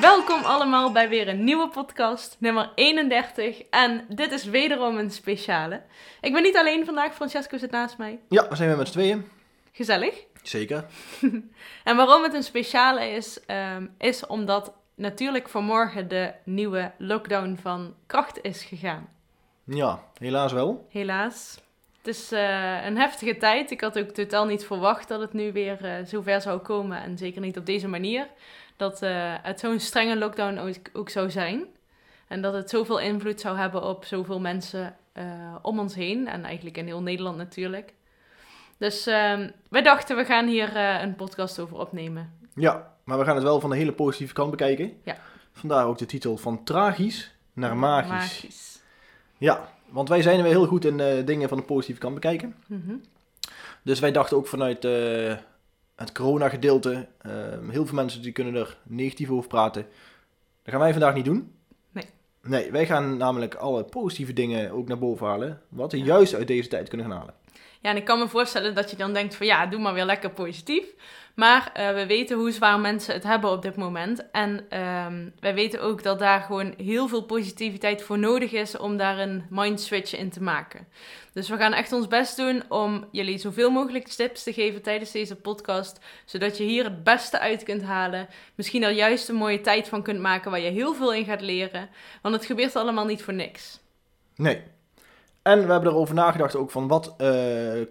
Welkom allemaal bij weer een nieuwe podcast, nummer 31. En dit is wederom een speciale. Ik ben niet alleen vandaag, Francesco zit naast mij. Ja, we zijn weer met z'n tweeën. Gezellig. Zeker. En waarom het een speciale is, ehm, is omdat natuurlijk vanmorgen de nieuwe lockdown van kracht is gegaan. Ja, helaas wel. Helaas. Het is eh, een heftige tijd. Ik had ook totaal niet verwacht dat het nu weer eh zover zou komen. En zeker niet op deze manier. Dat eh, het zo'n strenge lockdown ook, ook zou zijn. En dat het zoveel invloed zou hebben op zoveel mensen eh, om ons heen. En eigenlijk in heel Nederland natuurlijk. Dus ehm wij dachten, we gaan hier eh, een podcast over opnemen. Ja, maar we gaan het wel van de hele positieve kant bekijken. Ja. Vandaar ook de titel van tragisch naar magisch. Magisch. Ja, want wij zijn weer heel goed in eh, dingen van de positieve kant bekijken. Mhm. Dus wij dachten ook vanuit eh, het corona-gedeelte, eh, heel veel mensen die kunnen er negatief over praten. Dat gaan wij vandaag niet doen. Nee. Nee, wij gaan namelijk alle positieve dingen ook naar boven halen, wat we Ja. juist uit deze tijd kunnen gaan halen. Ja, en ik kan me voorstellen dat je dan denkt van ja, doe maar weer lekker positief. Maar eh, we weten hoe zwaar mensen het hebben op dit moment. En ehm, wij weten ook dat daar gewoon heel veel positiviteit voor nodig is om daar een mind switch in te maken. Dus we gaan echt ons best doen om jullie zoveel mogelijk tips te geven tijdens deze podcast. Zodat je hier het beste uit kunt halen. Misschien er juist een mooie tijd van kunt maken waar je heel veel in gaat leren. Want het gebeurt allemaal niet voor niks. Nee. En we hebben erover nagedacht ook van wat eh,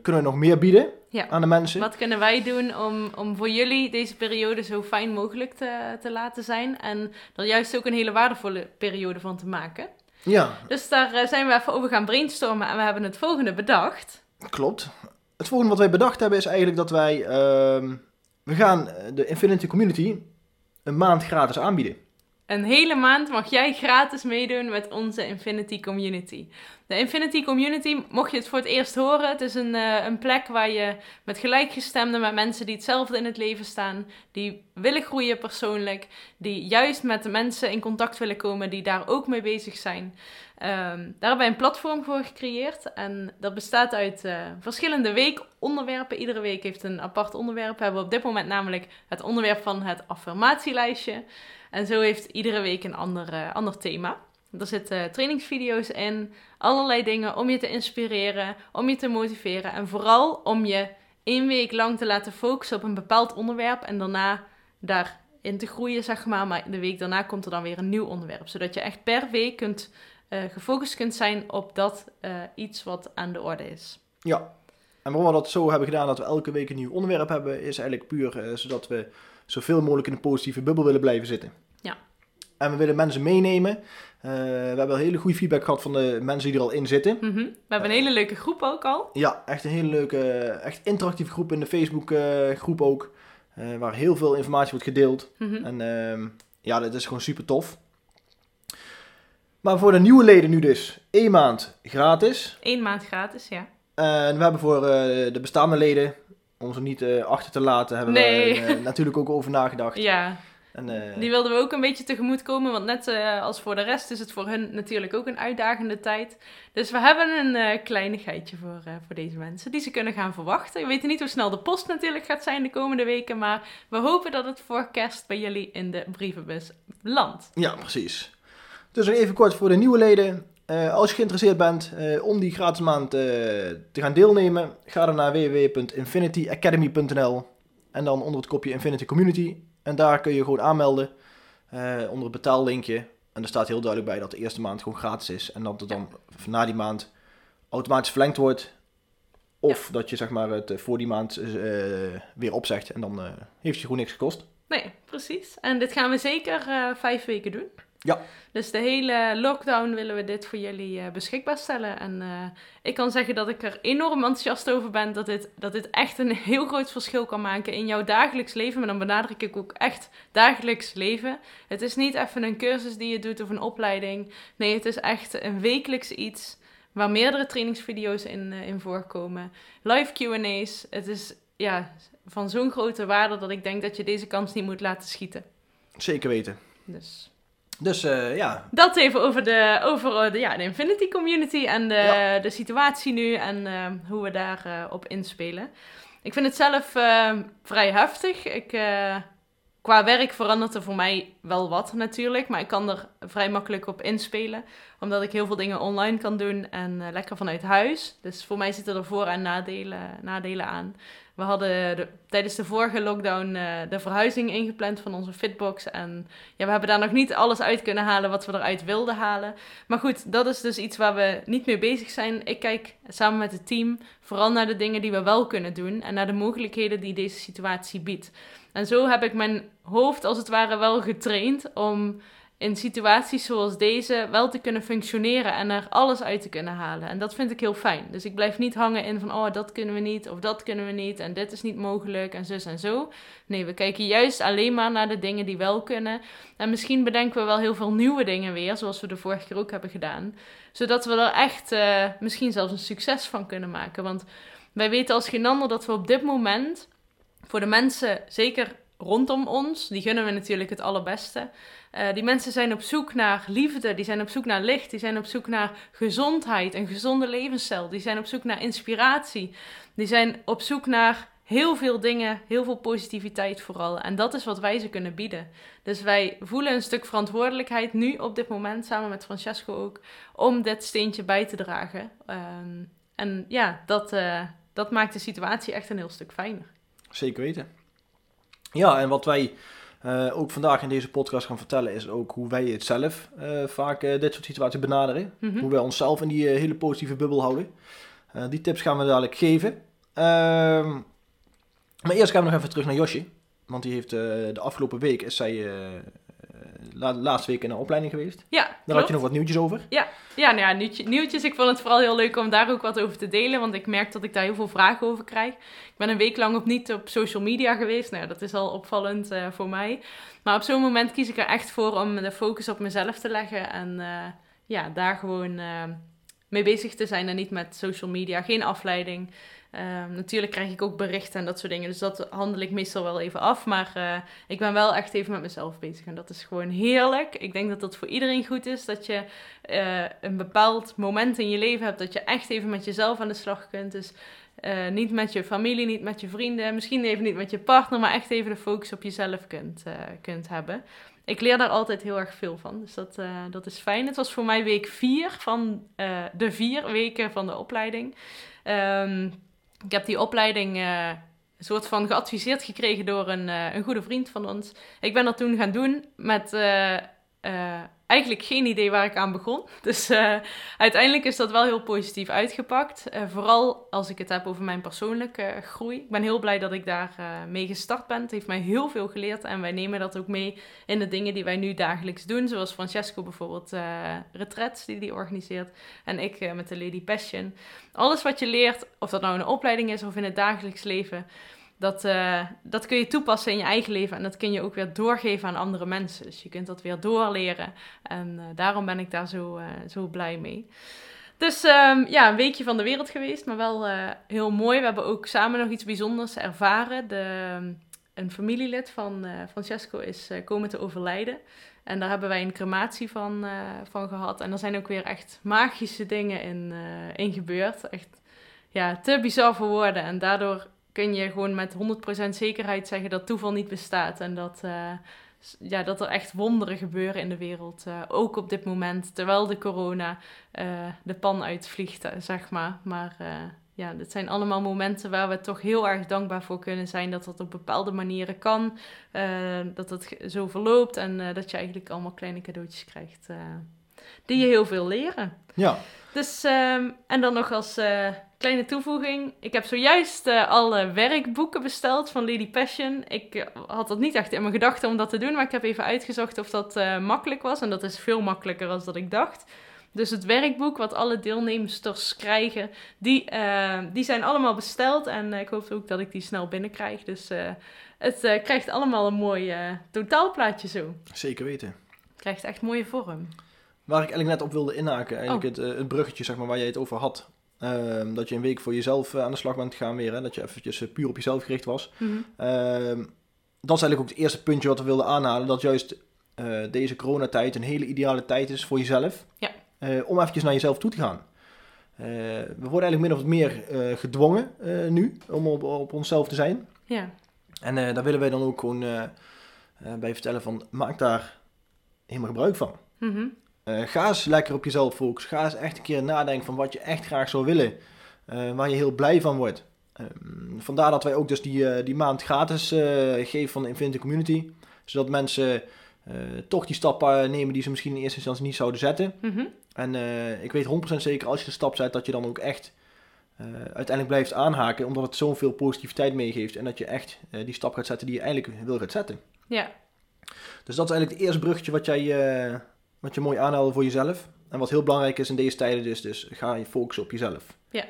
kunnen we nog meer bieden Ja. aan de mensen. Wat kunnen wij doen om, om voor jullie deze periode zo fijn mogelijk te, te laten zijn? En er juist ook een hele waardevolle periode van te maken. Ja, Dus daar eh, zijn we even over gaan brainstormen en we hebben het volgende bedacht. klopt. Het volgende wat wij bedacht hebben is eigenlijk dat wij, ehm, we gaan de Infinity Community een maand gratis aanbieden. Een hele maand mag jij gratis meedoen met onze Infinity Community. De Infinity Community, mocht je het voor het eerst horen, het is een, eh, een plek waar je met gelijkgestemden, met mensen die hetzelfde in het leven staan, die willen groeien persoonlijk, die juist met de mensen in contact willen komen die daar ook mee bezig zijn. Ehm, daar hebben wij een platform voor gecreëerd en dat bestaat uit eh, verschillende weekonderwerpen. Iedere week heeft een apart onderwerp. We hebben op dit moment namelijk het onderwerp van het affirmatielijstje. En zo heeft iedere week een ander, eh, ander thema. Er zitten trainingsvideo's in, allerlei dingen om je te inspireren, om je te motiveren en vooral om je één week lang te laten focussen op een bepaald onderwerp en daarna daarin te groeien, zeg maar. Maar de week daarna komt er dan weer een nieuw onderwerp, zodat je echt per week kunt, eh, gefocust kunt zijn op dat eh, iets wat aan de orde is. Ja. En waarom we dat zo hebben gedaan, dat we elke week een nieuw onderwerp hebben, is eigenlijk puur eh, zodat we zoveel mogelijk in een positieve bubbel willen blijven zitten. En we willen mensen meenemen. Eh, we hebben hele goede feedback gehad van de mensen die er al in zitten. Mhm. We hebben een hele leuke groep ook al. Ja, echt een hele leuke, echt interactieve groep in de Facebook eh, groep ook. eh, waar heel veel informatie wordt gedeeld. Mhm. En ehm, ja, dat is gewoon super tof. Maar voor de nieuwe leden nu dus één maand gratis. Eén maand gratis, ja. En we hebben voor eh, de bestaande leden, om ze niet eh, achter te laten, hebben Nee. we eh, natuurlijk ook over nagedacht. Ja, En, eh, Die wilden we ook een beetje tegemoet komen, want net eh, als voor de rest is het voor hun natuurlijk ook een uitdagende tijd. Dus we hebben een eh, kleinigheidje voor, voor deze mensen die ze kunnen gaan verwachten. We weten niet hoe snel de post natuurlijk gaat zijn de komende weken, maar we hopen dat het voor kerst bij jullie in de brievenbus landt. Ja, precies. Dus nog even kort voor de nieuwe leden. Als je geïnteresseerd bent om die gratis maand te gaan deelnemen, ga dan naar www.infinityacademy.nl en dan onder het kopje Infinity Community. En daar kun je gewoon aanmelden eh, onder het betaallinkje. En er staat heel duidelijk bij dat de eerste maand gewoon gratis is. En dat het dan na die maand automatisch verlengd wordt. Of dat je zeg maar het eh, voor die maand eh, weer opzegt en dan heeft je gewoon niks gekost. Nee, precies. En dit gaan we zeker vijf weken doen. Ja. Dus de hele lockdown willen we dit voor jullie eh, beschikbaar stellen. En eh, ik kan zeggen dat ik er enorm enthousiast over ben dat dit, dat dit echt een heel groot verschil kan maken in jouw dagelijks leven. Maar dan benadruk ik ook echt dagelijks leven. Het is niet even een cursus die je doet of een opleiding. Nee, het is echt een wekelijks iets waar meerdere trainingsvideo's in, eh, in voorkomen. Live QA's. Het is ja, van zo'n grote waarde dat ik denk dat je deze kans niet moet laten schieten. Zeker weten. Dus. Dus eh, ja, Dat even over, de, over eh, de, ja, de Infinity Community en de, Ja. de situatie nu en eh, hoe we daarop op inspelen. Ik vind het zelf vrij heftig. Ik, qua werk verandert er voor mij wel wat natuurlijk, maar ik kan er vrij makkelijk op inspelen. Omdat ik heel veel dingen online kan doen en lekker vanuit huis. Dus voor mij zitten er voor- en nadelen, nadelen aan. We hadden de- tijdens de vorige lockdown eh, de verhuizing ingepland van onze fitbox. En ja, we hebben daar nog niet alles uit kunnen halen wat we eruit wilden halen. Maar goed, dat is dus iets waar we niet mee bezig zijn. Ik kijk samen met het team vooral naar de dingen die we wel kunnen doen. En naar de mogelijkheden die deze situatie biedt. En zo heb ik mijn hoofd als het ware wel getraind om in situaties zoals deze wel te kunnen functioneren en er alles uit te kunnen halen. En dat vind ik heel fijn. Dus ik blijf niet hangen in van, oh, dat kunnen we niet, of dat kunnen we niet, en dit is niet mogelijk, en zus en zo. Nee, we kijken juist alleen maar naar de dingen die wel kunnen. En misschien bedenken we wel heel veel nieuwe dingen weer, zoals we de vorige keer ook hebben gedaan. Zodat we er echt eh, misschien zelfs een succes van kunnen maken. Want wij weten als geen ander dat we op dit moment, voor de mensen, zeker rondom ons, die gunnen we natuurlijk het allerbeste. Eh, die mensen zijn op zoek naar liefde, die zijn op zoek naar licht, die zijn op zoek naar gezondheid, een gezonde levensstijl, die zijn op zoek naar inspiratie, die zijn op zoek naar heel veel dingen, heel veel positiviteit vooral. En dat is wat wij ze kunnen bieden. Dus wij voelen een stuk verantwoordelijkheid nu op dit moment, samen met Francesco ook, om dit steentje bij te dragen. Ehm, en ja, dat, eh, dat maakt de situatie echt een heel stuk fijner. zeker weten. Ja, en wat wij eh, ook vandaag in deze podcast gaan vertellen is ook hoe wij het zelf eh, vaak eh, dit soort situaties benaderen. Mhm. Hoe wij onszelf in die hele positieve bubbel houden. Die tips gaan we dadelijk geven. Ehm, maar eerst gaan we nog even terug naar Josje. Want die heeft de afgelopen week is zij la- laatste week in een opleiding geweest. Ja, Daar had je nog wat nieuwtjes over. Ja, nou ja, nieuwtje- nieuwtjes. Ik vond het vooral heel leuk om daar ook wat over te delen. Want ik merk dat ik daar heel veel vragen over krijg. Ik ben een week lang op niet op social media geweest. Nou, ja, dat is al opvallend eh, voor mij. Maar op zo'n moment kies ik er echt voor om de focus op mezelf te leggen. En eh, ja, daar gewoon eh, mee bezig te zijn. En niet met social media. Geen afleiding. Ehm, natuurlijk krijg ik ook berichten en dat soort dingen. Dus dat handel ik meestal wel even af. Maar eh, ik ben wel echt even met mezelf bezig. En dat is gewoon heerlijk. Ik denk dat dat voor iedereen goed is. Dat je eh, een bepaald moment in je leven hebt dat je echt even met jezelf aan de slag kunt. Dus eh, niet met je familie, niet met je vrienden, misschien even niet met je partner, maar echt even de focus op jezelf kunt, kunt hebben. Ik leer daar altijd heel erg veel van, dus dat, eh, dat is fijn. Het was voor mij week vier van eh, de vier weken van de opleiding. Ehm, ik heb die opleiding eh, een soort van geadviseerd gekregen door een, eh, een goede vriend van ons. Ik ben dat toen gaan doen met eh, eigenlijk geen idee waar ik aan begon. Dus eh, uiteindelijk is dat wel heel positief uitgepakt. Eh, vooral als ik het heb over mijn persoonlijke groei. Ik ben heel blij dat ik daar mee gestart ben. Het heeft mij heel veel geleerd en wij nemen dat ook mee in de dingen die wij nu dagelijks doen. Zoals Francesco bijvoorbeeld retreats die hij organiseert. En ik met de Lady Passion. Alles wat je leert, of dat nou een opleiding is of in het dagelijks leven... Dat, eh, dat kun je toepassen in je eigen leven en dat kun je ook weer doorgeven aan andere mensen. Dus je kunt dat weer doorleren. En eh, daarom ben ik daar zo, eh, zo blij mee. Dus ehm, ja, een weekje van de wereld geweest, maar wel heel mooi. We hebben ook samen nog iets bijzonders ervaren. De, een familielid van Francesco is komen te overlijden. En daar hebben wij een crematie van, van gehad. En er zijn ook weer echt magische dingen in, in gebeurd. Echt ja, te bizar voor woorden. En daardoor kun je gewoon met 100% zekerheid zeggen dat toeval niet bestaat. En dat, eh, ja, dat er echt wonderen gebeuren in de wereld. eh, ook op dit moment, terwijl de corona eh, de pan uitvliegt, zeg maar. Maar ja, dit zijn allemaal momenten waar we toch heel erg dankbaar voor kunnen zijn. Dat dat op bepaalde manieren kan. dat het zo verloopt en dat je eigenlijk allemaal kleine cadeautjes krijgt. Die je heel veel leren. Ja, Dus, ehm, en dan nog als eh, kleine toevoeging. Ik heb zojuist eh, alle werkboeken besteld van Lady Passion. Ik eh, had dat niet echt in mijn gedachten om dat te doen, maar ik heb even uitgezocht of dat makkelijk was. En dat is veel makkelijker dan dat ik dacht. Dus het werkboek wat alle deelnemers krijgen, die, die zijn allemaal besteld. En ik hoop ook dat ik die snel binnenkrijg. Dus het krijgt allemaal een mooi totaalplaatje zo. zeker weten. Het krijgt echt mooie vorm. Waar ik eigenlijk net op wilde inhaken, eigenlijk Oh. het, eh, het bruggetje zeg maar, waar jij het over had. Ehm, dat je een week voor jezelf eh, aan de slag bent gegaan weer. Hè? Dat je eventjes eh, puur op jezelf gericht was. Mhm. Ehm, dat is eigenlijk ook het eerste puntje wat we wilden aanhalen. Dat juist eh, deze coronatijd een hele ideale tijd is voor jezelf. Ja. Om eventjes naar jezelf toe te gaan. We worden eigenlijk min of meer gedwongen nu om op, op onszelf te zijn. Ja. En daar willen wij dan ook gewoon bij vertellen van maak daar helemaal gebruik van. Mhm. Eh, ga eens lekker op jezelf focussen. Ga eens echt een keer nadenken van wat je echt graag zou willen. eh, waar je heel blij van wordt. Ehm, vandaar dat wij ook dus die, eh, die maand gratis geven van de Infinity Community. Zodat mensen toch die stap eh, nemen die ze misschien in eerste instantie niet zouden zetten. Mhm. En ik weet 100% zeker als je de stap zet dat je dan ook echt uiteindelijk blijft aanhaken. Omdat het zoveel positiviteit meegeeft. En dat je echt die stap gaat zetten die je eigenlijk wil gaan zetten. Ja. Dus dat is eigenlijk het eerste bruggetje wat, jij, wat je mooi aanhaalde voor jezelf. En wat heel belangrijk is in deze tijden dus, dus ga je focussen op jezelf. Ja.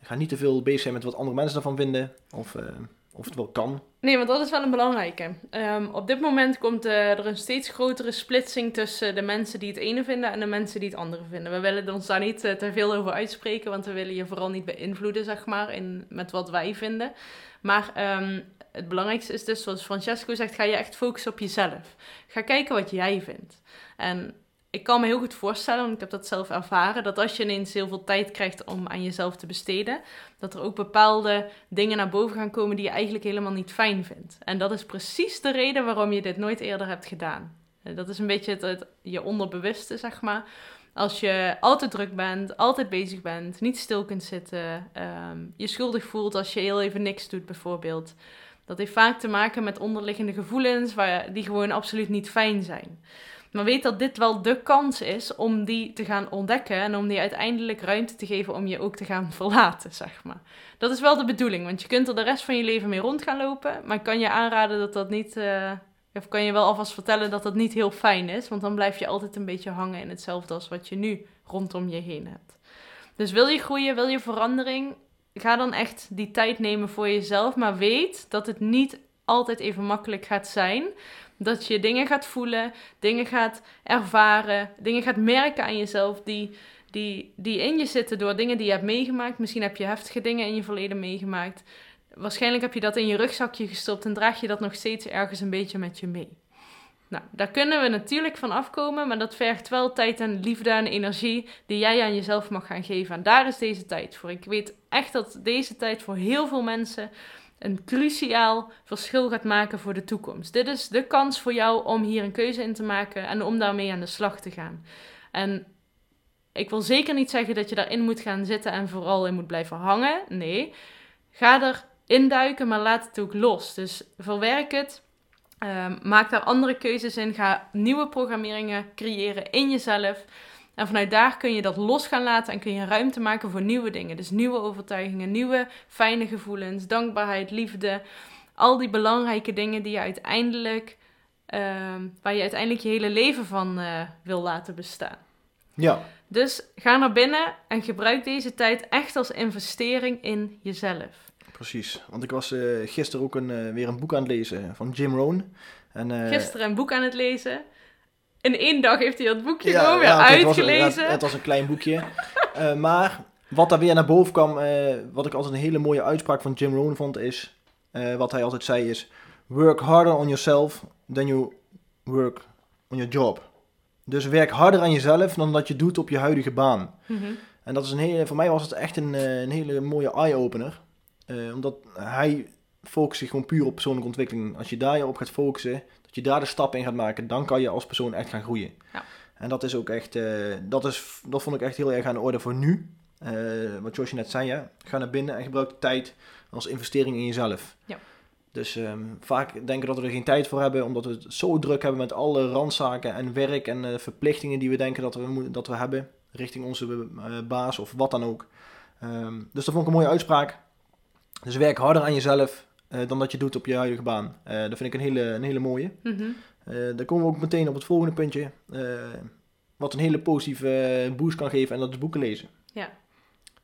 Ga niet te veel bezig zijn met wat andere mensen ervan vinden. Of, eh, of het wel kan. Nee, want dat is wel een belangrijke. Ehm, op dit moment komt eh, er een steeds grotere splitsing tussen de mensen die het ene vinden en de mensen die het andere vinden. We willen ons daar niet eh, te veel over uitspreken, want we willen je vooral niet beïnvloeden, zeg maar, in, met wat wij vinden. Maar ehm, het belangrijkste is dus, zoals Francesco zegt, ga je echt focussen op jezelf. Ga kijken wat jij vindt. En ik kan me heel goed voorstellen, want ik heb dat zelf ervaren, dat als je ineens heel veel tijd krijgt om aan jezelf te besteden, dat er ook bepaalde dingen naar boven gaan komen die je eigenlijk helemaal niet fijn vindt. En dat is precies de reden waarom je dit nooit eerder hebt gedaan. Eh, Dat is een beetje het, je onderbewuste, zeg maar. Als je altijd druk bent, altijd bezig bent, niet stil kunt zitten, ehm, je schuldig voelt als je heel even niks doet bijvoorbeeld. Dat heeft vaak te maken met onderliggende gevoelens waar, die gewoon absoluut niet fijn zijn. Maar weet dat dit wel de kans is om die te gaan ontdekken en om die uiteindelijk ruimte te geven om je ook te gaan verlaten, zeg maar. Dat is wel de bedoeling, want je kunt er de rest van je leven mee rond gaan lopen, maar ik kan je aanraden dat dat niet, eh, of kan je wel alvast vertellen dat dat niet heel fijn is, want dan blijf je altijd een beetje hangen in hetzelfde als wat je nu rondom je heen hebt. Dus wil je groeien, wil je verandering, ga dan echt die tijd nemen voor jezelf, maar weet dat het niet altijd even makkelijk gaat zijn. Dat je dingen gaat voelen, dingen gaat ervaren, dingen gaat merken aan jezelf die, die, die in je zitten door dingen die je hebt meegemaakt. Misschien heb je heftige dingen in je verleden meegemaakt. Waarschijnlijk heb je dat in je rugzakje gestopt en draag je dat nog steeds ergens een beetje met je mee. Nou, daar kunnen we natuurlijk van afkomen, maar dat vergt wel tijd en liefde en energie die jij aan jezelf mag gaan geven. En daar is deze tijd voor. Ik weet echt dat deze tijd voor heel veel mensen een cruciaal verschil gaat maken voor de toekomst. Dit is de kans voor jou om hier een keuze in te maken en om daarmee aan de slag te gaan. En ik wil zeker niet zeggen dat je daarin moet gaan zitten en vooral in moet blijven hangen. Nee, ga er induiken, maar laat het ook los. Dus verwerk het. Ehm, maak daar andere keuzes in. Ga nieuwe programmeringen creëren in jezelf. En vanuit daar kun je dat los gaan laten en kun je ruimte maken voor nieuwe dingen. Dus nieuwe overtuigingen, nieuwe fijne gevoelens, dankbaarheid, liefde. Al die belangrijke dingen die je uiteindelijk, ehm, waar je uiteindelijk je hele leven van eh, wil laten bestaan. Ja, Dus ga naar binnen en gebruik deze tijd echt als investering in jezelf. precies. Want ik was eh, gisteren ook een, eh, weer een boek aan het lezen van Jim Rohn. En, Gisteren een boek aan het lezen. In één dag heeft hij dat boekje Ja, gewoon weer ja, oké, het was- uitgelezen. Het, het was een klein boekje. Eh, maar wat daar weer naar boven kwam, eh, wat ik altijd een hele mooie uitspraak van Jim Rohn vond, is eh, wat hij altijd zei is: Work harder on yourself than you work on your job. Dus werk harder aan jezelf dan dat je doet op je huidige baan. Mhm. En dat is een hele, voor mij was het echt een, een hele mooie eye-opener. Omdat hij focust zich gewoon puur op persoonlijke ontwikkeling. Als je daar op gaat focussen, dat je daar de stap in gaat maken, dan kan je als persoon echt gaan groeien. Ja. En dat is ook echt, eh, dat, is, dat vond ik echt heel erg aan de orde voor nu. Eh, wat Josje net zei, ja. ga naar binnen en gebruik de tijd als investering in jezelf. Ja. Dus ehm, vaak denken dat we er geen tijd voor hebben, omdat we het zo druk hebben met alle randzaken en werk en eh, verplichtingen die we denken dat we, moeten- dat we hebben richting onze baas of wat dan ook. Ehm, dus dat vond ik een mooie uitspraak. Dus werk harder aan jezelf eh, dan dat je doet op je huidige baan. Eh, dat vind ik een hele, een hele mooie. Mhm. Eh, dan komen we ook meteen op het volgende puntje. wat een hele positieve boost kan geven en dat is boeken lezen. Ja.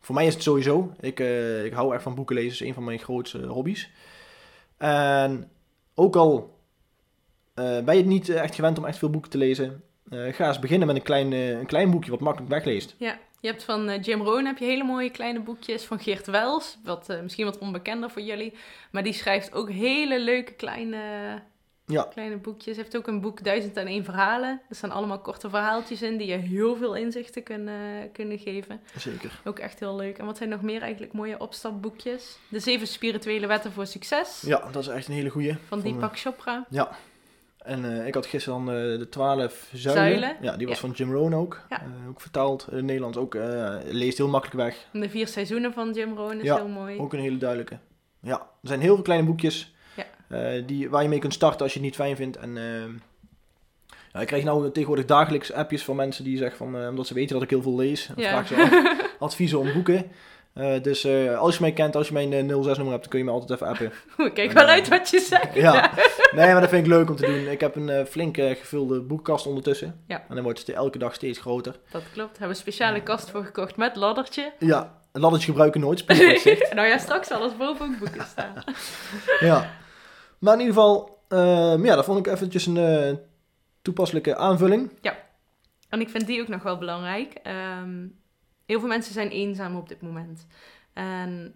Voor mij is het sowieso. Ik, ik hou echt van boeken lezen. Het is een van mijn grootste hobby's. En ook al ben je het niet echt gewend om echt veel boeken te lezen. ga eens beginnen met een klein, een klein boekje wat makkelijk wegleest. Ja, je hebt van eh, Jim Rohn heb je hele mooie kleine boekjes. Van Geert Wels, wat eh, misschien wat onbekender voor jullie. Maar die schrijft ook hele leuke kleine, Ja. kleine boekjes. Hij heeft ook een boek 1001 verhalen. Er staan allemaal korte verhaaltjes in die je heel veel inzichten kunnen, kunnen geven. Zeker. Ook echt heel leuk. En wat zijn nog meer eigenlijk mooie opstapboekjes? De zeven spirituele wetten voor succes. Ja, dat is echt een hele goeie. Van Deepak Chopra. Ja. En eh, ik had gisteren dan eh, de twaalf zuilen. Zuilen. Ja, die was Ja. van Jim Rohn ook. Ja. Eh, ook vertaald in het Nederlands. Ook leest heel makkelijk weg. En de vier seizoenen van Jim Rohn is Ja, heel mooi. Ook een hele duidelijke. Ja, er zijn heel veel kleine boekjes Ja. die, waar je mee kunt starten als je het niet fijn vindt. En ja, ik krijg nou tegenwoordig dagelijks appjes van mensen die zeggen van, omdat ze weten dat ik heel veel lees, dan vraag ze adviezen om boeken. Eh, dus eh, als je mij kent, als je mijn eh, 06-nummer hebt, dan kun je me altijd even appen. Kijk wel uit wat je zegt. Ja, nee, maar dat vind ik leuk om te doen. Ik heb een eh, flink eh, gevulde boekkast ondertussen. Ja. En dan wordt het elke dag steeds groter. Dat klopt. Daar hebben we een speciale kast voor gekocht met laddertje. Ja, een laddertje gebruiken nooit, nou ja, straks zal als boven ook boeken staan. Ja. Maar in ieder geval, ehm, ja, dat vond ik eventjes een eh, toepasselijke aanvulling. En ik vind die ook nog wel belangrijk. Ehm, heel veel mensen zijn eenzaam op dit moment. En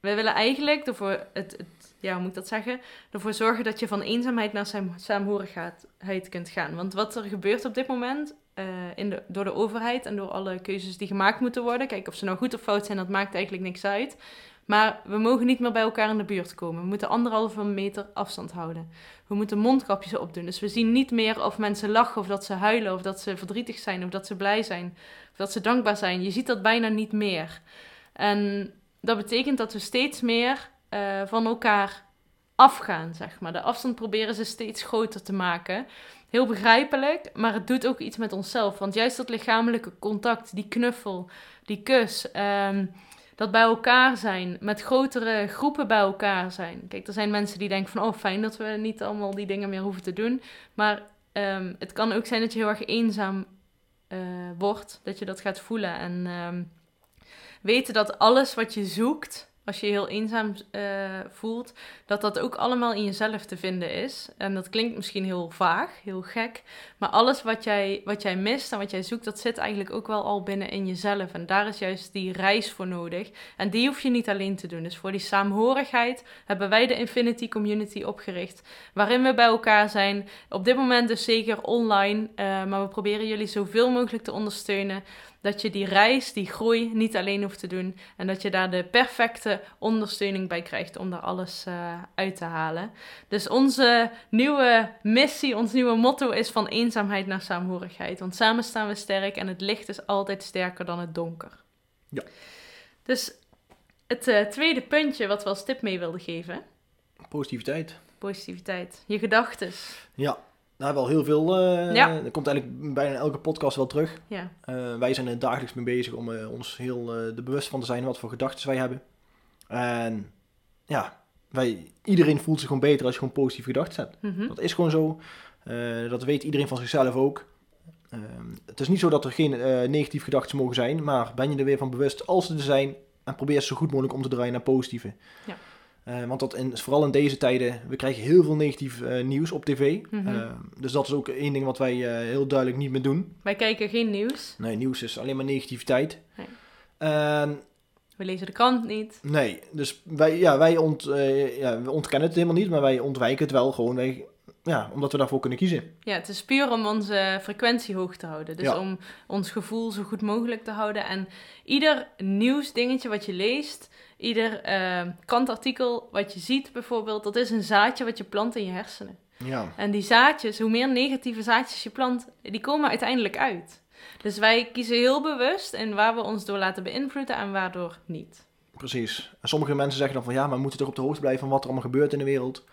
we willen eigenlijk ervoor, het, ja, hoe moet ik dat zeggen? Ervoor zorgen dat je van eenzaamheid naar saam, saamhorigheid kunt gaan. Want wat er gebeurt op dit moment eh, in de, door de overheid en door alle keuzes die gemaakt moeten worden. Kijk, of ze nou goed of fout zijn, dat maakt eigenlijk niks uit. Maar we mogen niet meer bij elkaar in de buurt komen. We moeten anderhalve meter afstand houden. We moeten mondkapjes opdoen. Dus we zien niet meer of mensen lachen, of dat ze huilen, of dat ze verdrietig zijn, of dat ze blij zijn, of dat ze dankbaar zijn. Je ziet dat bijna niet meer. En dat betekent dat we steeds meer eh, van elkaar afgaan, zeg maar. De afstand proberen ze steeds groter te maken. Heel begrijpelijk, maar het doet ook iets met onszelf. Want juist dat lichamelijke contact, die knuffel, die kus, ehm, dat bij elkaar zijn, met grotere groepen bij elkaar zijn. Kijk, er zijn mensen die denken van, oh fijn dat we niet allemaal die dingen meer hoeven te doen. Maar ehm, het kan ook zijn dat je heel erg eenzaam eh, wordt, dat je dat gaat voelen. En ehm, weten dat alles wat je zoekt, als je je heel eenzaam eh, voelt, dat dat ook allemaal in jezelf te vinden is. En dat klinkt misschien heel vaag, heel gek, maar alles wat jij, wat jij mist en wat jij zoekt, dat zit eigenlijk ook wel al binnen in jezelf. En daar is juist die reis voor nodig. En die hoef je niet alleen te doen. Dus voor die saamhorigheid hebben wij de Infinity Community opgericht, waarin we bij elkaar zijn. Op dit moment dus zeker online, eh, maar we proberen jullie zoveel mogelijk te ondersteunen. Dat je die reis, die groei niet alleen hoeft te doen. En dat je daar de perfecte ondersteuning bij krijgt om daar alles eh, uit te halen. Dus onze nieuwe missie, ons nieuwe motto is van eenzaamheid naar saamhorigheid. Want samen staan we sterk en het licht is altijd sterker dan het donker. Ja. Dus het eh, tweede puntje wat we als tip mee wilden geven. Positiviteit. Positiviteit. Je gedachtes. Ja, daar wel heel veel. eh Ja. Dat komt eigenlijk bijna elke podcast wel terug. Ja. Eh, wij zijn er dagelijks mee bezig om eh, ons heel eh, er bewust van te zijn wat voor gedachten wij hebben. En ja, wij, iedereen voelt zich gewoon beter als je gewoon positieve gedachten hebt. Mhm. Dat is gewoon zo. Eh, dat weet iedereen van zichzelf ook. Ehm, het is niet zo dat er geen eh, negatieve gedachten mogen zijn, maar ben je er weer van bewust als ze er zijn en probeer ze zo goed mogelijk om te draaien naar positieve. Ja. Eh, want dat in, vooral in deze tijden, we krijgen heel veel negatief eh, nieuws op tv. Mhm. Ehm, dus dat is ook één ding wat wij eh, heel duidelijk niet meer doen. Wij kijken geen nieuws. Nee, nieuws is alleen maar negativiteit. Nee. En We lezen de krant niet. nee, dus wij, ja, wij ont, eh, ja, we ontkennen het helemaal niet, maar wij ontwijken het wel gewoon. Wij, ja, omdat we daarvoor kunnen kiezen. Ja, het is puur om onze frequentie hoog te houden. Dus Ja. om ons gevoel zo goed mogelijk te houden. En ieder nieuwsdingetje wat je leest, ieder eh, kantartikel wat je ziet bijvoorbeeld, dat is een zaadje wat je plant in je hersenen. Ja, En die zaadjes, hoe meer negatieve zaadjes je plant, die komen uiteindelijk uit. Dus wij kiezen heel bewust en waar we ons door laten beïnvloeden en waardoor niet. precies. En sommige mensen zeggen dan van ja, maar we moeten toch op de hoogte blijven van wat er allemaal gebeurt in de wereld.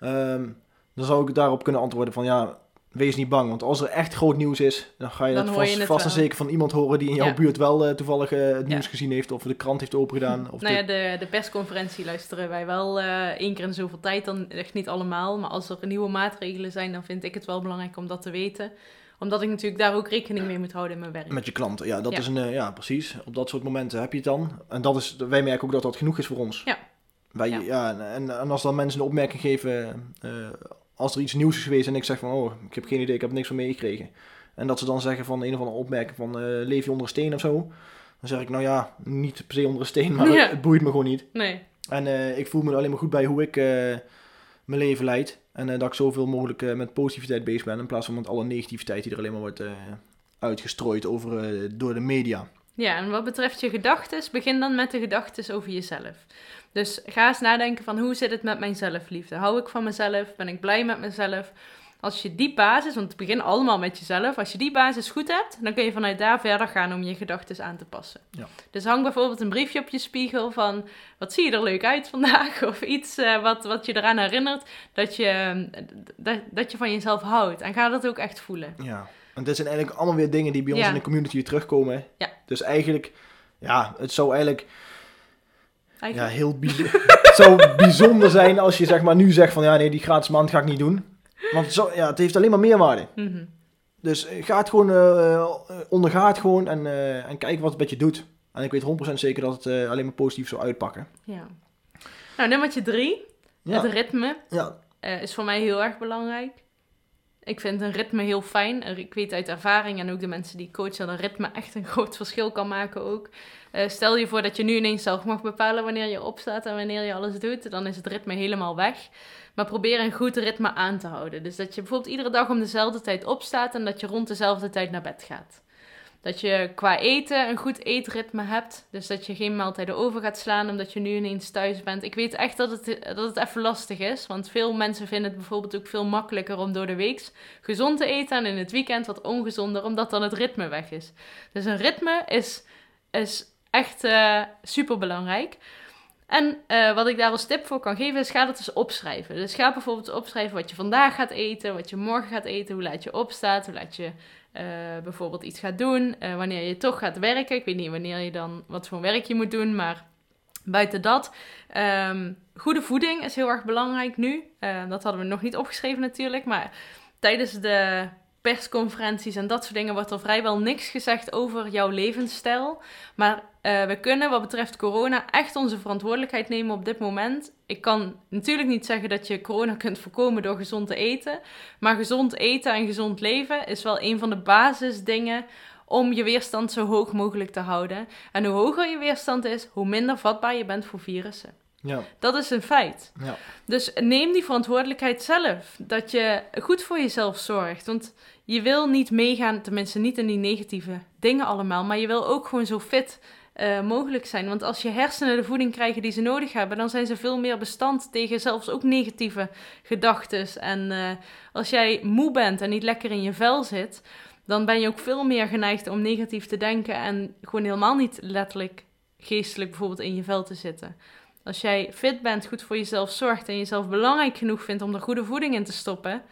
Ehm, dan zou ik daarop kunnen antwoorden van ja, wees niet bang. Want als er echt groot nieuws is, dan ga je Dan dat je vast, en zeker van iemand horen die in jouw Ja. buurt wel eh, toevallig eh, het Ja. nieuws gezien heeft. Of de krant heeft opengedaan. Of nou de- ja, de, de persconferentie luisteren wij wel eh één keer in zoveel tijd. Dan echt niet allemaal. Maar als er nieuwe maatregelen zijn, dan vind ik het wel belangrijk om dat te weten. Omdat ik natuurlijk daar ook rekening mee moet houden in mijn werk. Met je klanten, ja, dat Ja. is een, ja, precies. Op dat soort momenten heb je het dan. En dat is, wij merken ook dat dat genoeg is voor ons. Ja. Wij, Ja. en, en als dan mensen een opmerking geven, als er iets nieuws is geweest en ik zeg van, oh, ik heb geen idee, ik heb niks van meegekregen. En dat ze dan zeggen van een of andere opmerking van, eh, leef je onder een steen of zo? Dan zeg ik, nou ja, niet per se onder een steen, maar Ja. het, het boeit me gewoon niet. Nee, En eh, ik voel me er alleen maar goed bij hoe ik eh, mijn leven leid. En dat ik zoveel mogelijk met positiviteit bezig ben. In plaats van met alle negativiteit die er alleen maar wordt uitgestrooid over, door de media. Ja, en wat betreft je gedachten, begin dan met de gedachten over jezelf. Dus ga eens nadenken van hoe zit het met mijn zelfliefde? Hou ik van mezelf? Ben ik blij met mezelf? Als je die basis, want het begint allemaal met jezelf, als je die basis goed hebt, dan kun je vanuit daar verder gaan om je gedachten aan te passen. Ja. Dus hang bijvoorbeeld een briefje op je spiegel van, wat zie je er leuk uit vandaag? Of iets eh, wat, wat je eraan herinnert dat je, eh, dat, dat je van jezelf houdt. En ga dat ook echt voelen. Ja, en dit zijn eigenlijk allemaal weer dingen die bij ons Ja. in de community terugkomen. Ja. Dus eigenlijk, ja, het zou eigenlijk ja, heel het zou bijzonder zijn als je zeg maar nu zegt van ja, nee, die gratis maand ga ik niet doen. Want zo, ja, het heeft alleen maar meerwaarde. Mhm. Dus eh, ga het gewoon, eh, onderga het gewoon en, eh, en kijk wat het met je doet. En ik weet 100% zeker dat het alleen maar positief zou uitpakken. Ja. Nou, nummertje drie. Ja, Het ritme ja, is voor mij heel erg belangrijk. Ik vind een ritme heel fijn. Ik weet uit ervaring en ook de mensen die ik coach dat een ritme echt een groot verschil kan maken ook. Eh, stel je voor dat je nu ineens zelf mag bepalen wanneer je opstaat en wanneer je alles doet. Dan is het ritme helemaal weg. Maar probeer een goed ritme aan te houden. Dus dat je bijvoorbeeld iedere dag om dezelfde tijd opstaat en dat je rond dezelfde tijd naar bed gaat. Dat je qua eten een goed eetritme hebt. Dus dat je geen maaltijden over gaat slaan omdat je nu ineens thuis bent. Ik weet echt dat het, dat het even lastig is. Want veel mensen vinden het bijvoorbeeld ook veel makkelijker om door de week gezond te eten. En in het weekend wat ongezonder, omdat dan het ritme weg is. Dus een ritme is, is echt super belangrijk. En eh, wat ik daar als tip voor kan geven is, ga dat eens opschrijven. Dus ga bijvoorbeeld opschrijven wat je vandaag gaat eten, wat je morgen gaat eten, hoe laat je opstaat, hoe laat je eh, bijvoorbeeld iets gaat doen, eh, wanneer je toch gaat werken. Ik weet niet wanneer je dan, wat voor werk je moet doen, maar buiten dat, ehm, goede voeding is heel erg belangrijk nu. Dat hadden we nog niet opgeschreven natuurlijk, maar tijdens de persconferenties en dat soort dingen wordt er vrijwel niks gezegd over jouw levensstijl. Maar uh, we kunnen wat betreft corona echt onze verantwoordelijkheid nemen op dit moment. Ik kan natuurlijk niet zeggen dat je corona kunt voorkomen door gezond te eten. Maar gezond eten en gezond leven is wel een van de basisdingen om je weerstand zo hoog mogelijk te houden. En hoe hoger je weerstand is, hoe minder vatbaar je bent voor virussen. Ja. Dat is een feit. Ja. Dus neem die verantwoordelijkheid zelf. Dat je goed voor jezelf zorgt. Want je wil niet meegaan, tenminste niet in die negatieve dingen allemaal. Maar je wil ook gewoon zo fit uh, mogelijk zijn. Want als je hersenen de voeding krijgen die ze nodig hebben, dan zijn ze veel meer bestand tegen zelfs ook negatieve gedachten. En uh, als jij moe bent en niet lekker in je vel zit, dan ben je ook veel meer geneigd om negatief te denken en gewoon helemaal niet letterlijk geestelijk bijvoorbeeld in je vel te zitten. Als jij fit bent, goed voor jezelf zorgt en jezelf belangrijk genoeg vindt om er goede voeding in te stoppen,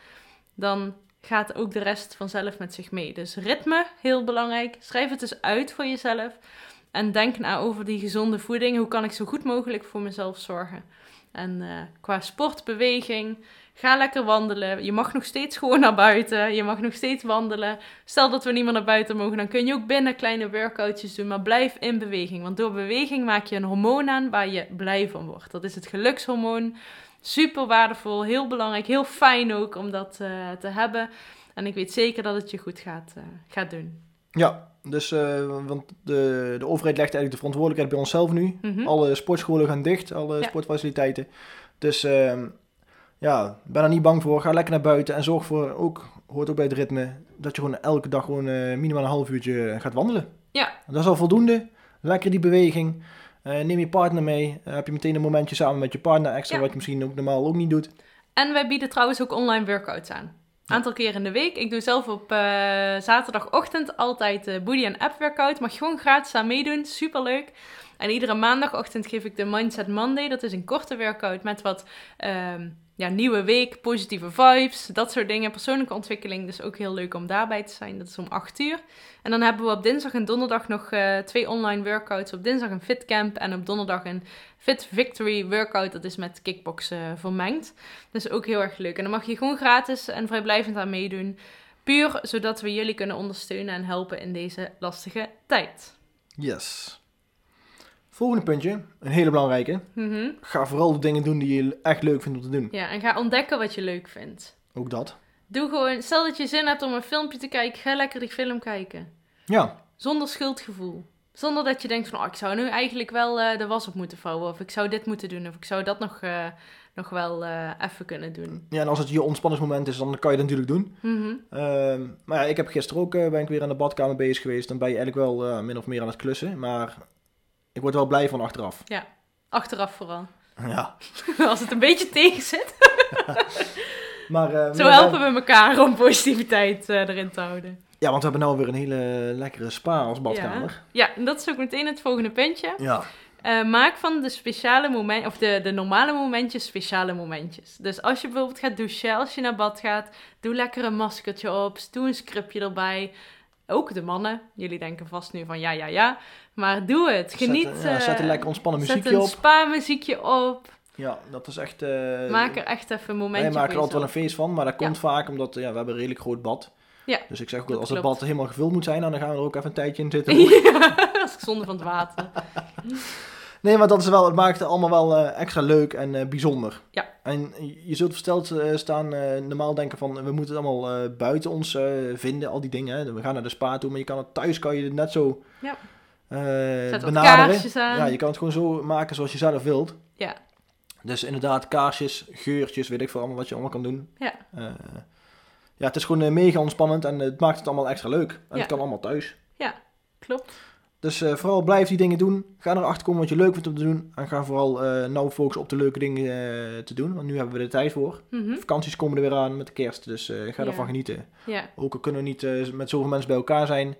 dan gaat ook de rest vanzelf met zich mee. Dus ritme, heel belangrijk. Schrijf het dus uit voor jezelf. En denk na over die gezonde voeding. Hoe kan ik zo goed mogelijk voor mezelf zorgen? En uh, qua sport, beweging, ga lekker wandelen. Je mag nog steeds gewoon naar buiten. Je mag nog steeds wandelen. Stel dat we niet meer naar buiten mogen, dan kun je ook binnen kleine workoutjes doen. Maar blijf in beweging. Want door beweging maak je een hormoon aan waar je blij van wordt. Dat is het gelukshormoon. Super waardevol, heel belangrijk, heel fijn ook om dat uh, te hebben. En ik weet zeker dat het je goed gaat, uh, gaat doen. Ja, dus uh, want de, de overheid legt eigenlijk de verantwoordelijkheid bij onszelf nu. Mhm. Alle sportscholen gaan dicht, alle ja. sportfaciliteiten. Dus uh, ja, ben er niet bang voor. Ga lekker naar buiten en zorg voor, ook, hoort ook bij het ritme, dat je gewoon elke dag gewoon uh, minimaal een half uurtje gaat wandelen. Ja. Dat is al voldoende. Lekker die beweging. Neem je partner mee. Heb je meteen een momentje samen met je partner extra, ja. wat je misschien ook normaal ook niet doet. En wij bieden trouwens ook online workouts aan. Aantal keer in de week. Ik doe zelf op uh, zaterdagochtend altijd de Booty en App workout. Mag gewoon gratis aan meedoen. Superleuk. En iedere maandagochtend geef ik de Mindset Monday. Dat is een korte workout met wat ehm, ja, nieuwe week, positieve vibes, dat soort dingen. Persoonlijke ontwikkeling, dus ook heel leuk om daarbij te zijn. Dat is om 8 uur. En dan hebben we op dinsdag en donderdag nog eh, twee online workouts. Op dinsdag een fitcamp en op donderdag een Fit Victory workout. Dat is met kickboksen uh, vermengd. Dus ook heel erg leuk. En dan mag je gewoon gratis en vrijblijvend aan meedoen. Puur zodat we jullie kunnen ondersteunen en helpen in deze lastige tijd. Yes. Volgende puntje, een hele belangrijke. Mhm. Ga vooral de dingen doen die je echt leuk vindt om te doen. Ja, en ga ontdekken wat je leuk vindt. Ook dat. Doe gewoon, stel dat je zin hebt om een filmpje te kijken, ga lekker die film kijken. Ja, Zonder schuldgevoel. Zonder dat je denkt van, oh, ik zou nu eigenlijk wel eh, de was op moeten vouwen. Of ik zou dit moeten doen. Of ik zou dat nog, eh, nog wel eh, even kunnen doen. ja, en als het je ontspanningsmoment is, dan kan je dat natuurlijk doen. Mhm. Ehm, maar ja, ik heb gisteren ook, ben ik weer aan de badkamer bezig geweest. Dan ben je eigenlijk wel min of meer aan het klussen. Maar ik word er wel blij van achteraf. Achteraf vooral. Ja. Als het een beetje tegen zit. Maar, eh, Zo helpen we elkaar om positiviteit eh, erin te houden. Ja, want we hebben nou weer een hele lekkere spa als badkamer. Ja, en dat is ook meteen het volgende puntje. Ja. Eh, maak van de speciale moment, of de, de normale momentjes speciale momentjes. Dus als je bijvoorbeeld gaat douchen, als je naar bad gaat, doe lekker een maskertje op, doe een scrubje erbij. Ook de mannen, jullie denken vast nu van ja, ja, ja. Maar doe het, geniet. Zet, ja, zet een eh, lekker ontspannen Zet muziekje een op. spa-muziekje op. Ja, dat is echt... eh, Maak er echt even een momentje Wij maken er altijd wel een feest van, maar dat Ja. komt vaak omdat ja, we hebben een redelijk groot bad. Ja, Dus ik zeg ook, dat als het klopt. bad helemaal gevuld moet zijn, dan gaan we er ook even een tijdje in zitten. Ja, dat is zonde van het water. Nee, maar dat is wel, het maakt het allemaal wel eh, extra leuk en eh, bijzonder. Ja. En je zult versteld eh, staan, normaal denken van, we moeten het allemaal buiten ons vinden, al die dingen. Hè. We gaan naar de spa toe, maar je kan het thuis kan je het net zo Ja. benaderen. Ja, je kan het gewoon zo maken zoals je zelf wilt. Ja. Dus inderdaad, kaarsjes, geurtjes, weet ik veel allemaal wat je allemaal kan doen. Ja. Ja, het is gewoon mega ontspannend en het maakt het allemaal extra leuk. En Ja. het kan allemaal thuis. Klopt. Dus eh, vooral blijf die dingen doen. Ga erachter komen wat je leuk vindt om te doen. En ga vooral eh nou focussen op de leuke dingen eh, te doen. Want nu hebben we er tijd voor. Mhm. Vakanties komen er weer aan met de kerst. Dus ga Ja. ervan genieten. Ja, Ook al kunnen we niet met zoveel mensen bij elkaar zijn.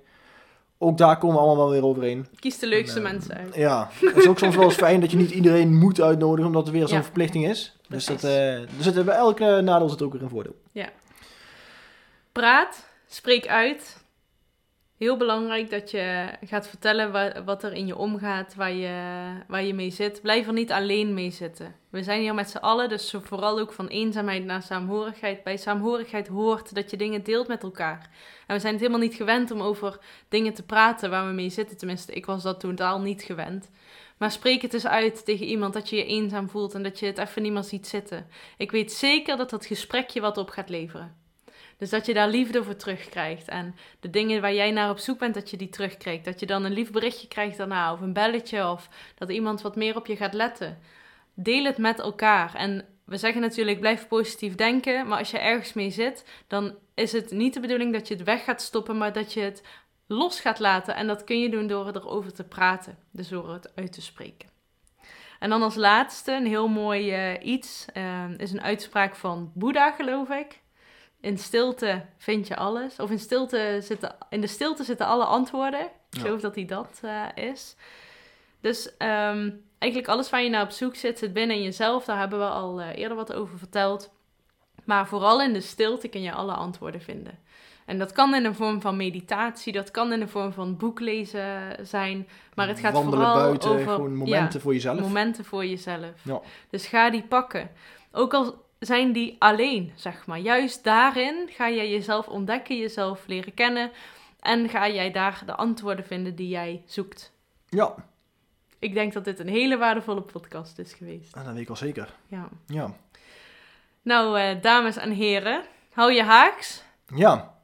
Ook daar komen we allemaal wel weer overheen. kies de leukste En, mensen uit. Ja, het is ook soms wel eens fijn dat je niet iedereen moet uitnodigen. Omdat er weer zo'n Ja. verplichting is. Dus dat, er zit, bij elke nadeel zit ook weer een voordeel. Praat, spreek uit. Heel belangrijk dat je gaat vertellen wa- wat er in je omgaat, waar je, waar je mee zit. Blijf er niet alleen mee zitten. We zijn hier met z'n allen, dus vooral ook van eenzaamheid naar saamhorigheid. Bij saamhorigheid hoort dat je dingen deelt met elkaar. En we zijn het helemaal niet gewend om over dingen te praten waar we mee zitten. Tenminste, ik was dat totaal niet gewend. Maar spreek het eens uit tegen iemand dat je je eenzaam voelt en dat je het even niet meer ziet zitten. Ik weet zeker dat dat gesprekje wat op gaat leveren. Dus dat je daar liefde voor terugkrijgt. En de dingen waar jij naar op zoek bent, dat je die terugkrijgt. Dat je dan een lief berichtje krijgt daarna, of een belletje, of dat iemand wat meer op je gaat letten. Deel het met elkaar. En we zeggen natuurlijk, blijf positief denken. Maar als je ergens mee zit, dan is het niet de bedoeling dat je het weg gaat stoppen, maar dat je het los gaat laten. En dat kun je doen door erover te praten. Dus door het uit te spreken. En dan als laatste, een heel mooi eh, iets, eh, is een uitspraak van Boeddha, geloof ik. In stilte vind je alles. Of in, stilte zitten, in de stilte zitten alle antwoorden. Ik Ja. geloof dat die dat eh, is. Dus ehm, eigenlijk alles waar je naar op zoek zit, zit binnen in jezelf. Daar hebben we al eh, eerder wat over verteld. Maar vooral in de stilte kun je alle antwoorden vinden. En dat kan in de vorm van meditatie, dat kan in de vorm van boeklezen zijn. Maar het gaat Wandelen vooral buiten, over gewoon momenten voor jezelf. momenten voor jezelf. Ja. Dus ga die pakken. Ook al zijn die alleen, zeg maar. Juist daarin ga jij jezelf ontdekken, jezelf leren kennen. En ga jij daar de antwoorden vinden die jij zoekt. Ja, Ik denk dat dit een hele waardevolle podcast is geweest. dat weet ik al zeker. Ja. Ja. Nou, eh, dames en heren, hou je haaks. Ja,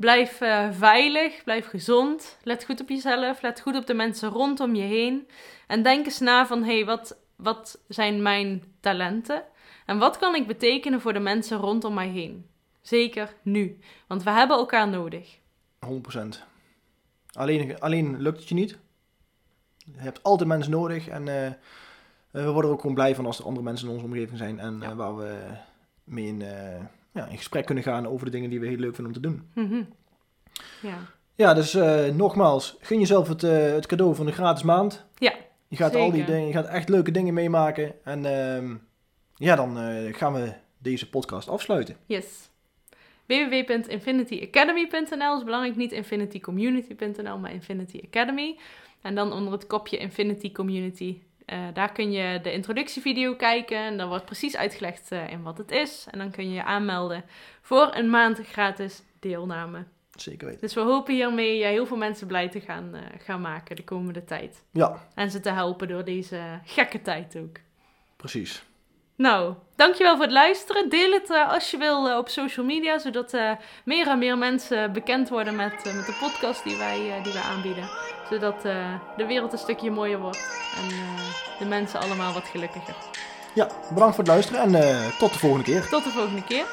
Blijf eh, veilig, blijf gezond. Let goed op jezelf, let goed op de mensen rondom je heen. En denk eens na van, hé, hey, wat, wat zijn mijn talenten? En wat kan ik betekenen voor de mensen rondom mij heen? Zeker nu, want we hebben elkaar nodig. 100%. Alleen, alleen lukt het je niet. Je hebt altijd mensen nodig en eh, we worden er ook gewoon blij van als er andere mensen in onze omgeving zijn en Ja. eh, waar we mee in, eh, ja, in gesprek kunnen gaan over de dingen die we heel leuk vinden om te doen. Mhm. Ja. Ja, dus eh, nogmaals, gun jezelf het, eh, het cadeau van de gratis maand. Je gaat al die dingen, je gaat echt leuke dingen meemaken. En ehm, ja, dan eh, gaan we deze podcast afsluiten. Yes. www.infinityacademy.nl is belangrijk, niet infinitycommunity.nl, maar Infinity Academy. En dan onder het kopje Infinity Community. eh, daar kun je de introductievideo kijken en dan wordt precies uitgelegd eh, in wat het is. En dan kun je je aanmelden voor een maand gratis deelname. Zeker weten. Dus we hopen hiermee eh, heel veel mensen blij te gaan, gaan maken de komende tijd. Ja, En ze te helpen door deze gekke tijd ook. precies. Nou, dankjewel voor het luisteren. Deel het eh, als je wil eh, op social media, zodat eh, meer en meer mensen bekend worden met, met de podcast die wij, die wij aanbieden. Zodat de wereld een stukje mooier wordt en de mensen allemaal wat gelukkiger. Ja, bedankt voor het luisteren en tot de volgende keer. Tot de volgende keer.